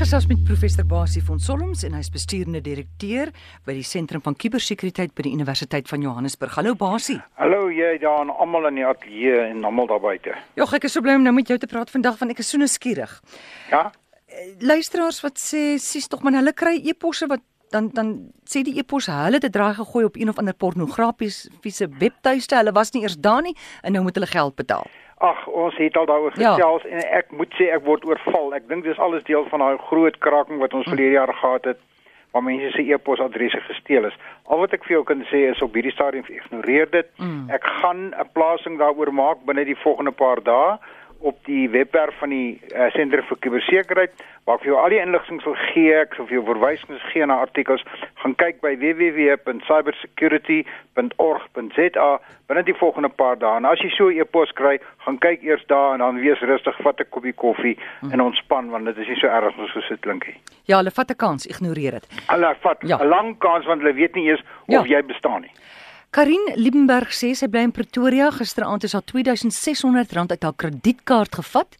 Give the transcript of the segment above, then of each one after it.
gesels met professor Basie van Solms en hy's bestuurende direkteur by die Sentrum van Kubersekuriteit by die Universiteit van Johannesburg. Hallo Basie. Hallo jy daar aan almal in die ateljee en almal daar buite. Jogg, ek is so bly om nou met jou te praat vandag want ek is so nuuskierig. Ja? Luisteraars wat sê sies tog man hulle kry e-posse wat dan dan sê die e-pos hulle het dit draai gegooi op een of ander pornografiese webtuiste. Hulle was nie eers daar nie en nou moet hulle geld betaal. Ag, ons het al daaroor Ja. gesels en ek moet sê ek word oorval. Ek dink dis alles deel van daai groot kraking wat ons verlede jaar gehad het waar mense se e-posadresse gesteel is. Al wat ek vir jou kan sê is op hierdie stadium ignoreer dit. Mm. Ek gaan 'n plasing daaroor maak binne die volgende paar dae op die webwerf van die uh, Sentrum vir Kubersekuriteit waar ek vir jou al die inligting sal gee, ek sal vir jou verwysings gee na artikels. Gaan kyk by www.cybersecurity.org.za binne die volgende paar dae. En as jy so 'n e-pos kry, gaan kyk eers daar en dan wees rustig, vat 'n koppie koffie en ontspan want dit is nie so erg as ons sit klink nie. Ja, hulle vat 'n kans, ignoreer dit. Hulle vat Ja. 'n lang kans want hulle weet nie eers Ja. of jy bestaan nie. Karin Liebenberg sê sy bly in Pretoria. Gisteraand is haar R2600 uit haar kredietkaart gevat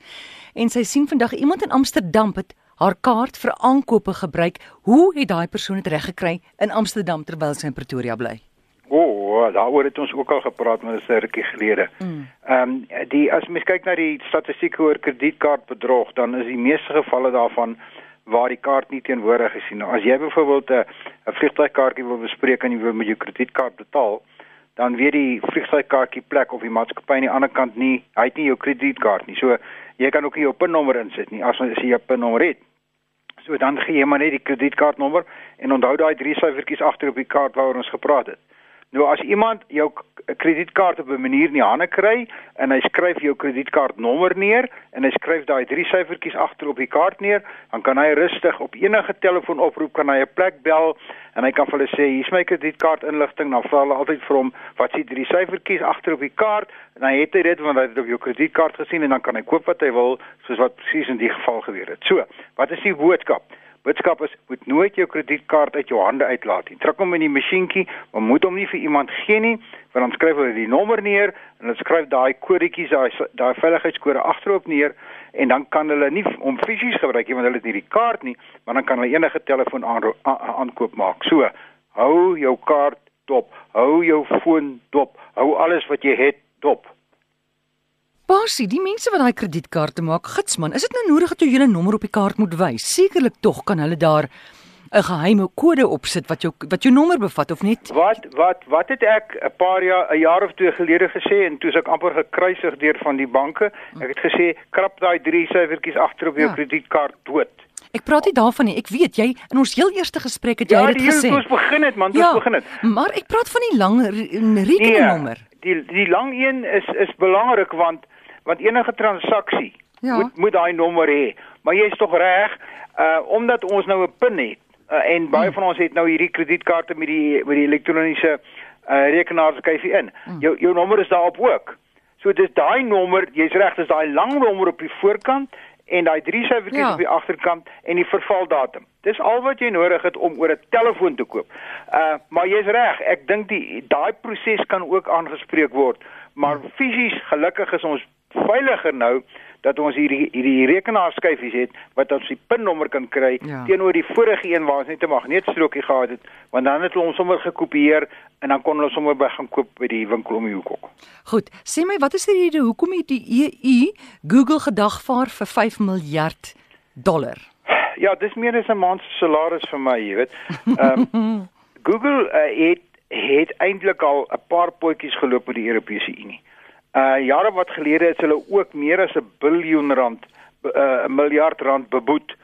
en sy sien vandag iemand in Amsterdam het haar kaart vir aankope gebruik. Hoe het daai persoon dit reg gekry in Amsterdam terwyl sy in Pretoria bly? O, oh, daaroor het ons ook al gepraat, maar dit is 'n rukkie gelede. Mm. Ehm um, die as mens kyk na die statistieke oor kredietkaartbedrog, dan is die meeste gevalle daarvan waar die kaart nie teenwoordig is nie. Nou, as jy byvoorbeeld 'n 'n vliegtuigkaartjie wil bespreek en jy wil met jou kredietkaart betaal, dan weet die vliegtuigkaartjie plek of die maatskappy aan die ander kant nie, hy het nie jou kredietkaart nie. So jy kan ook nie jou pinnommer insit nie as as jy jou pinnommer het. So dan gee jy maar net die kredietkaartnommer en onthou daai drie syfertjies agter op die kaart waaroor ons gepraat het. Nou as iemand jou kredietkaart op 'n manier in die hande kry en hy skryf jou kredietkaartnommer neer en hy skryf daai drie syfertjies agter op die kaart neer, dan kan hy rustig op enige telefoon oproep kan hy 'n plek bel en hy kan vir hulle sê hier's my kredietkaartinligting, dan vra hulle altyd vir hom wat s'ie drie syfertjies agter op die kaart en dan het hy dit want hy het dit op jou kredietkaart gesien en dan kan hy koop wat hy wil soos wat presies in die geval gebeur het. So, wat is die boodskap? Boodskap is moet nooit jou kredietkaart uit jou hande uitlaat nie. Druk hom in die masjienkie, maar moet hom nie vir iemand gee nie, want dan skryf hulle die nommer neer en hulle skryf daai kodetjies, daai daai veiligheidskode agterop neer en dan kan hulle nie hom fisies gebruik nie want hulle het nie die kaart nie, maar dan kan hulle enige telefoon aanro- a- a- aankoop maak. So, hou jou kaart dop, hou jou foon dop, hou alles wat jy het dop. Basie, die mense wat daai kredietkaarte maak, gitsman, is dit nou nodig dat jy julle nommer op die kaart moet wys? Sekerlik tog kan hulle daar 'n geheime kode opsit wat jou wat jou nommer bevat of net? Wat wat wat het ek 'n paar jaar 'n jaar of twee gelede gesê en toe is ek amper gekruisig deur van die banke. Ek het gesê krap daai drie syfertjies agter op jou Ja. kredietkaart dood. Ek praat nie daarvan nie. Ek weet jy in ons heel eerste gesprek het jy Ja, dit die hele gesê. toe ons begin het man, toe ja, ons begin het. maar ek praat van die lang re- rekeningnommer. die die lang een is is belangrik want want enige transaksie Ja. moet moet daai nommer hê. Maar jy's tog reg, uh omdat ons nou 'n PIN het uh, en baie Hmm. van ons het nou hierdie kredietkaarte met die met die elektroniese uh rekenaars skryf jy in. Hmm. Jou jou nommer is daarop ook. So dis daai nommer, jy's reg, dis daai lang nommer op die voorkant en daai drie syfertjies Ja. op die agterkant en die vervaldatum. Dis al wat jy nodig het om oor 'n telefoon te koop. Uh maar jy's reg, ek dink die daai proses kan ook aangespreek word, maar fisies gelukkig is ons veiliger nou dat ons hierdie hierdie rekenaarskyfies het wat ons die pinnommer kan kry Ja. teenoor die vorige een waar ons net 'n magneetstrokie gehad het, want dan het hulle hom sommer gekopieer en dan kon hulle sommer by gaan koop by die winkel om die hoek ook. Goed, sê my wat is die rede hoekom het die EU Google gedagvaar vir 5 miljard dollar? Ja, dis meer as 'n maand se salaris vir my, jy weet. Ehm Google uh, het het eintlik al 'n paar potjies geloop met die Europese Unie. Uh jare wat gelede het hulle ook meer as 'n biljoen rand uh 'n miljard rand beboet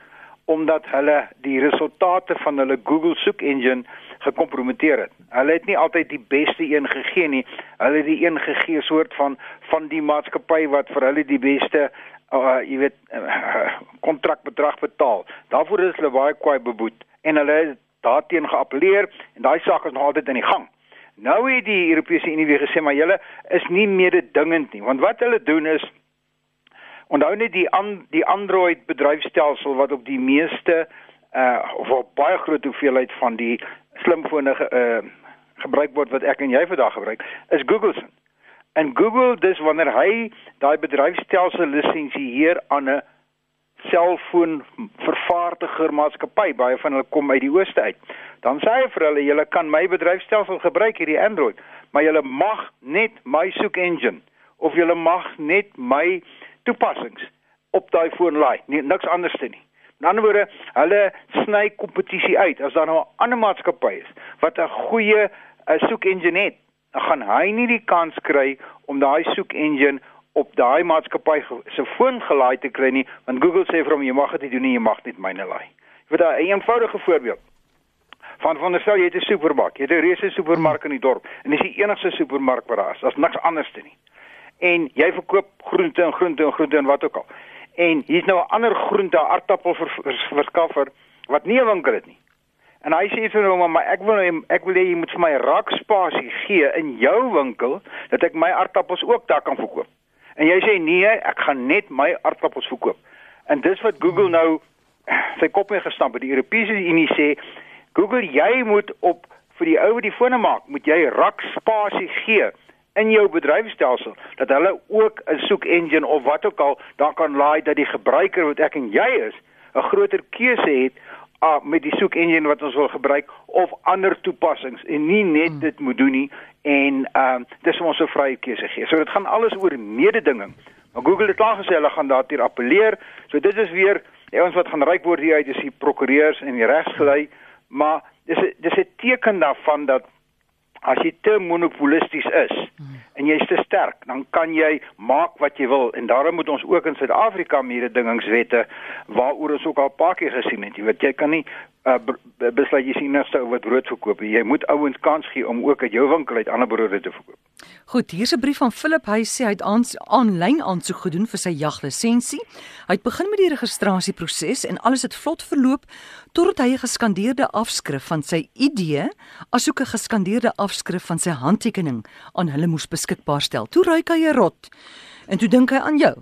omdat hulle die resultate van hulle Google soek engine gekompromiteer het. Hulle het nie altyd die beste een gegee nie. Hulle het die een gegee soort van van die maatskappy wat vir hulle die beste uh jy weet uh, kontrakbedrag betaal. Daarvoor is hulle baie kwaai beboet en hulle het daarteen geappeleer en daai saak is nog altyd in die gang. Nou het die Europese Unie weer gesê maar julle is nie mededingend nie, want wat hulle doen is onthou net die an, die Android bedryfstelsel wat op die meeste uh of op baie groot hoeveelheid van die slimfone ge, uh gebruik word wat ek en jy vandag gebruik, is Google se. En Google dis wanneer hy daai bedryfstelsel lisensieer aan 'n selfoon vervaardiger maatskappy, baie van hulle kom uit die ooste uit. Dan sê hy vir hulle, julle kan my bedryfstelsel gebruik hierdie Android, maar julle mag net my soek engine of julle mag net my toepassings op daai foon laai, nie niks anders nie. In ander woorde, hulle sny kompetisie uit. As daar nou 'n ander maatskappy is wat 'n goeie uh, soek engine het, dan gaan hy nie die kans kry om daai soek engine op daai maatskappy se foon gelaai te kry nie, want Google sê vir hom jy mag dit nie doen nie, jy mag net myne laai. Jy weet 'n eenvoudige voorbeeld. Van van der stel jy het 'n supermark, jy het 'n reuse supermark in die dorp en dis die enigste supermark wat daar is. Daar's niks anders te nie. En jy verkoop groente en groente en groente en wat ook al en hier's nou 'n ander groente aardappelverskaffer wat nie 'n winkel het nie. En hy sê vir hom maar ek wil ek wil hê jy moet vir my rakspasie gee in jou winkel dat ek my aardappels ook daar kan verkoop. En jy sê nee, ek gaan net my aardappels verkoop. En dis wat Google nou sy kop mee gestamp het. Die Europese Unie sê Google jy moet op vir die ou wat die fone maak, moet jy rakspasie gee in jou bedryfstelsel dat hulle ook 'n soek engine of wat ook al dan kan laai dat die gebruiker wat ek en jy is 'n groter keuse het uh, met die soek engine wat ons wil gebruik of ander toepassings en nie net hmm. dit moet doen nie en ehm uh, dis om ons 'n vrye keuse gee. So dit gaan alles oor mededinging. Maar Google het al gesê hulle gaan daartoe appeleer. So dit is weer die ouens wat gaan ryk word hier uit is die prokureurs en die regsgelei, maar dis dis 'n teken daarvan dat as jy te monopolisties is en jy's te sterk, dan kan jy maak wat jy wil en daarom moet ons ook in Suid-Afrika mededingingswette waaroor ons ook al 'n paar keer gesien het. Jy weet jy kan nie uh, besluit jy sien nou wat brood verkoop. Jy moet ouens kans gee om ook uit jou winkel uit ander brode te verkoop. Goed, hier's 'n brief van Philip. Hy sê hy het aanlyn aansoek gedoen vir sy jaglisensie. Hy het begin met die registrasieproses en alles het vlot verloop totdat hy 'n geskandeerde afskrif van sy ID, asook 'n geskandeerde afskrif van sy handtekening aan hulle moes beskikbaar stel. Toe ry hy 'n rot. En toe dink hy aan jou.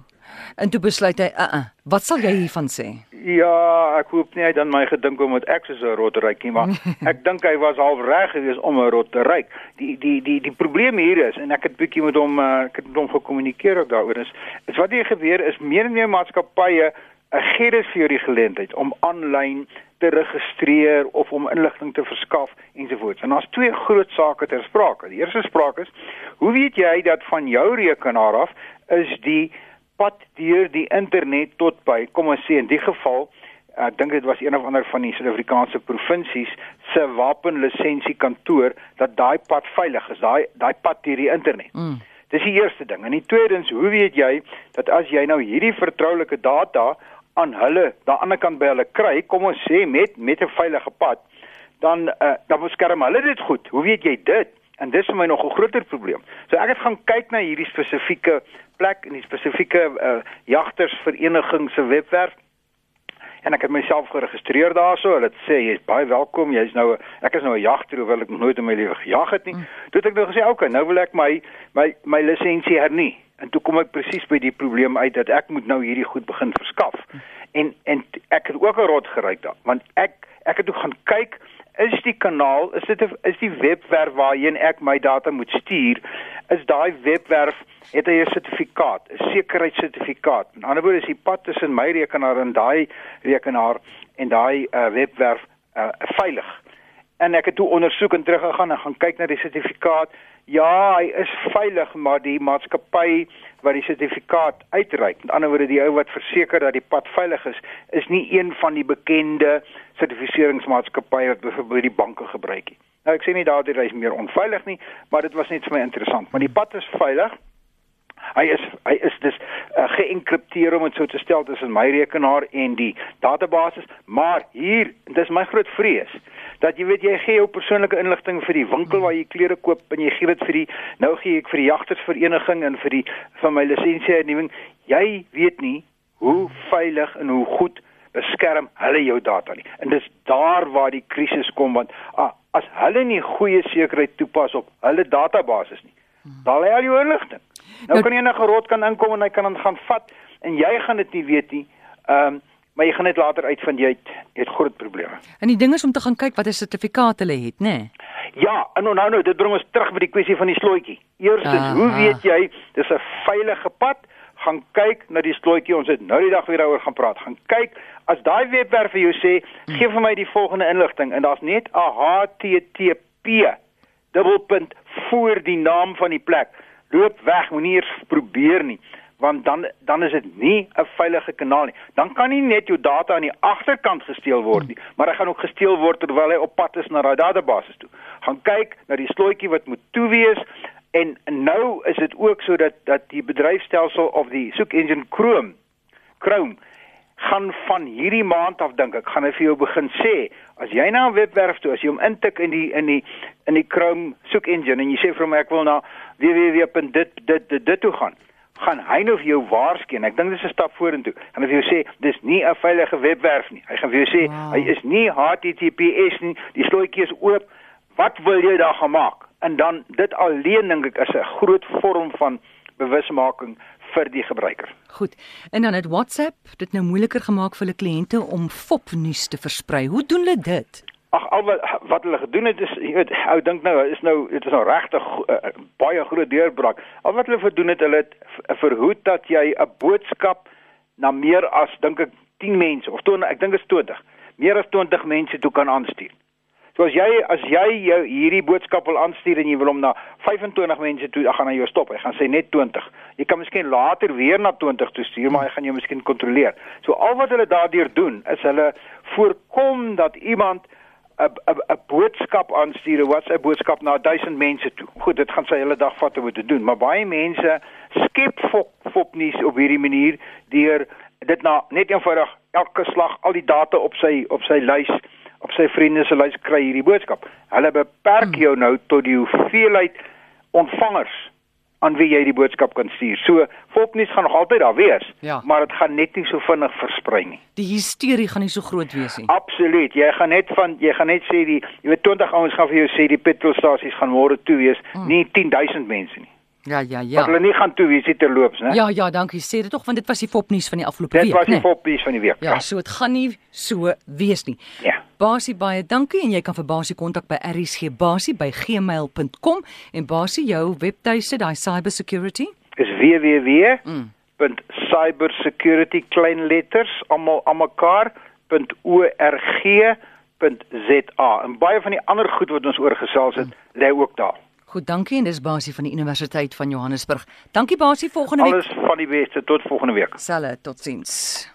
En toe besluit hy, "Uh, uh wat sal jy hiervan sê?" Ja, ek hoop nie hy dan my gedink om met ek soos 'n rot ryk nie, maar ek dink hy was half reg geweest om 'n rot te ryk. Die die die die probleem hier is en ek het bietjie met hom uh, ek het met hom gekommunikeer ook daaroor is, is wat hier gebeur is meer en meer maatskappye 'n gee dit vir jou die geleentheid om aanlyn te registreer of om inligting te verskaf ensovoorts. En daar's twee groot sake ter sprake. Die eerste sprake is, hoe weet jy dat van jou rekenaar af is die pad deur die internet tot by, kom ons sê in die geval, ek dink dit was een of ander van die Suid-Afrikaanse provinsies se wapenlisensie kantoor dat daai pad veilig is, daai daai pad deur die internet. Mm. Dis die eerste ding. En die tweedens, hoe weet jy dat as jy nou hierdie vertroulike data aan hulle daan die ander kant by hulle kry, kom ons sê met met 'n veilige pad, dan uh, dan beskerm hulle dit goed. Hoe weet jy dit? En dis vir my nog 'n groter probleem. So ek het gaan kyk na hierdie spesifieke plek in die spesifieke uh, jagtersvereniging se webwerf en ek het myself geregistreer daarso. Hulle sê jy's baie welkom. Jy's nou ek is nou 'n jagter hoewel ek nog nooit in my lewe gejag het nie. Mm. Toe het ek nou gesê, "Oké, okay, nou wil ek my my my lisensie hernie." En toe kom ek presies by die probleem uit dat ek moet nou hierdie goed begin verskaf. Mm. En en ek het ook 'n rot gery daar, want ek ek het toe gaan kyk is die kanaal, is dit is die webwerf waarheen ek my data moet stuur, is daai webwerf het 'n sertifikaat, 'n sekuriteitssertifikaat. In ander woorde is die pad tussen my rekenaar en daai rekenaar en daai uh, webwerf uh, veilig. En ek het toe ondersoek en teruggegaan en gaan kyk na die sertifikaat. Ja, hy is veilig, maar die maatskappy wat die sertifikaat uitreik, met ander woorde die ou wat verseker dat die pad veilig is, is nie een van die bekende sertifiseringsmaatskappye wat byvoorbeeld die banke gebruik nie. Nou ek sê nie daardie reis meer onveilig nie, maar dit was net vir my interessant. Maar die pad is veilig. Hy is hy is dus uh, geënkripteer om dit so te stel tussen my rekenaar en die database, maar hier, dis my groot vrees dat jy weet jy gee jou persoonlike inligting vir die winkel waar jy klere koop en jy gee dit vir die nou gee ek vir die jagtersvereniging en vir die van my lisensie hernuwing. Jy weet nie hoe veilig en hoe goed beskerm hulle jou data nie. En dis daar waar die krisis kom want ah, as hulle nie goeie sekuriteite toepas op hulle databasis nie, dan lê al jou inligting. Nou, nou kan enige rot kan inkom en hy kan dan gaan vat en jy gaan dit nie weet nie. Ehm um, maar jy gaan net later uitvind jy het jy het groot probleme. En die ding is om te gaan kyk watter sertifikaat hulle het, nê? Nee? Ja, en nou nou dit bring ons terug by die kwessie van die slotjie. Eerstens, hoe weet jy dis 'n veilige pad? gaan kyk na die slotjie. Ons het nou die dag weer daaroor gaan praat. Gaan kyk as daai webwerf vir jou sê, gee vir my die volgende inligting en daar's net 'n HTTP dubbelpunt voor die naam van die plek. Loop weg, moenie eers probeer nie want dan dan is dit nie 'n veilige kanaal nie. Dan kan nie net jou data aan die agterkant gesteel word nie, maar hy gaan ook gesteel word terwyl hy op pad is na daai database toe. Gaan kyk na die slotjie wat moet toe wees en nou is dit ook so dat die bedryfstelsel of die soek engine Chrome Chrome gaan van hierdie maand af dink ek gaan hy vir jou begin sê as jy na 'n webwerf toe as jy hom intik in die in die in die Chrome soek engine en jy sê vir hom ek wil na www.dit dit dit dit toe gaan gaan hy nou vir jou waarskyn. Ek dink dis 'n stap vorentoe. Gaan hy vir jou sê dis nie 'n veilige webwerf nie. Hy gaan vir jou sê wow. hy is nie HTTPS nie. Die slotjie is oop. Wat wil jy daar gemaak? En dan dit alleen dink ek is 'n groot vorm van bewusmaking vir die gebruiker. Goed. En dan het WhatsApp dit nou moeiliker gemaak vir hulle kliënte om fopnuus te versprei. Hoe doen hulle dit? Ag al wat wat hulle gedoen het is jy weet ou dink nou is nou dit is nou regtig uh, baie groot deurbraak. Al wat hulle verdoen het hulle het verhoed dat jy 'n boodskap na meer as dink ek 10 mense of 20 ek dink is 20. Meer as 20 mense toe kan aanstuur. So as jy as jy jou hierdie boodskap wil aanstuur en jy wil hom na 25 mense toe, dan gaan hy jou stop. Hy gaan sê net 20. Jy kan miskien later weer na 20 toe stuur, maar hy gaan jou miskien kontroleer. So al wat hulle daardeur doen is hulle voorkom dat iemand 'n 'n boodskap aanstuur, 'n WhatsApp boodskap na 1000 mense toe. Goed, dit gaan sy hele dag vat om te doen, maar baie mense skep fop fopnuus op hierdie manier deur dit na net eenvoudig elke slag al die data op sy op sy lys op sy vriende se lys kry hierdie boodskap. Hulle beperk hmm. jou nou tot die hoeveelheid ontvangers aan wie jy die boodskap kan stuur. So volknuus gaan nog altyd daar wees, ja. maar dit gaan net nie so vinnig versprei nie. Die hysterie gaan nie so groot wees nie. Absoluut. Jy gaan net van jy gaan net sê die jy weet 20 ouens gaan vir jou sê die petrolstasies gaan môre toe wees, hmm. nie 10000 mense nie. Ja ja ja. Wat hulle nie gaan toe wees terloops, né? Ja ja, dankie. Sê dit tog want dit was die fopnuus van die afgelope week, né? Dit was die fopnuus van die week. Ja, ja, so dit gaan nie so wees nie. Ja. Basie baie dankie en jy kan vir Basie kontak by rsgbasie@gmail.com en Basie jou webtuiste daai cyber security is www.cybersecurity mm. klein letters almal almekaar.org.za en baie van die ander goed wat ons oorgesels het, mm. lê ook daar. Goed, dankie en dis Basie van die Universiteit van Johannesburg. Dankie Basie, volgende week. Alles van die beste tot volgende week. Selle, totsiens.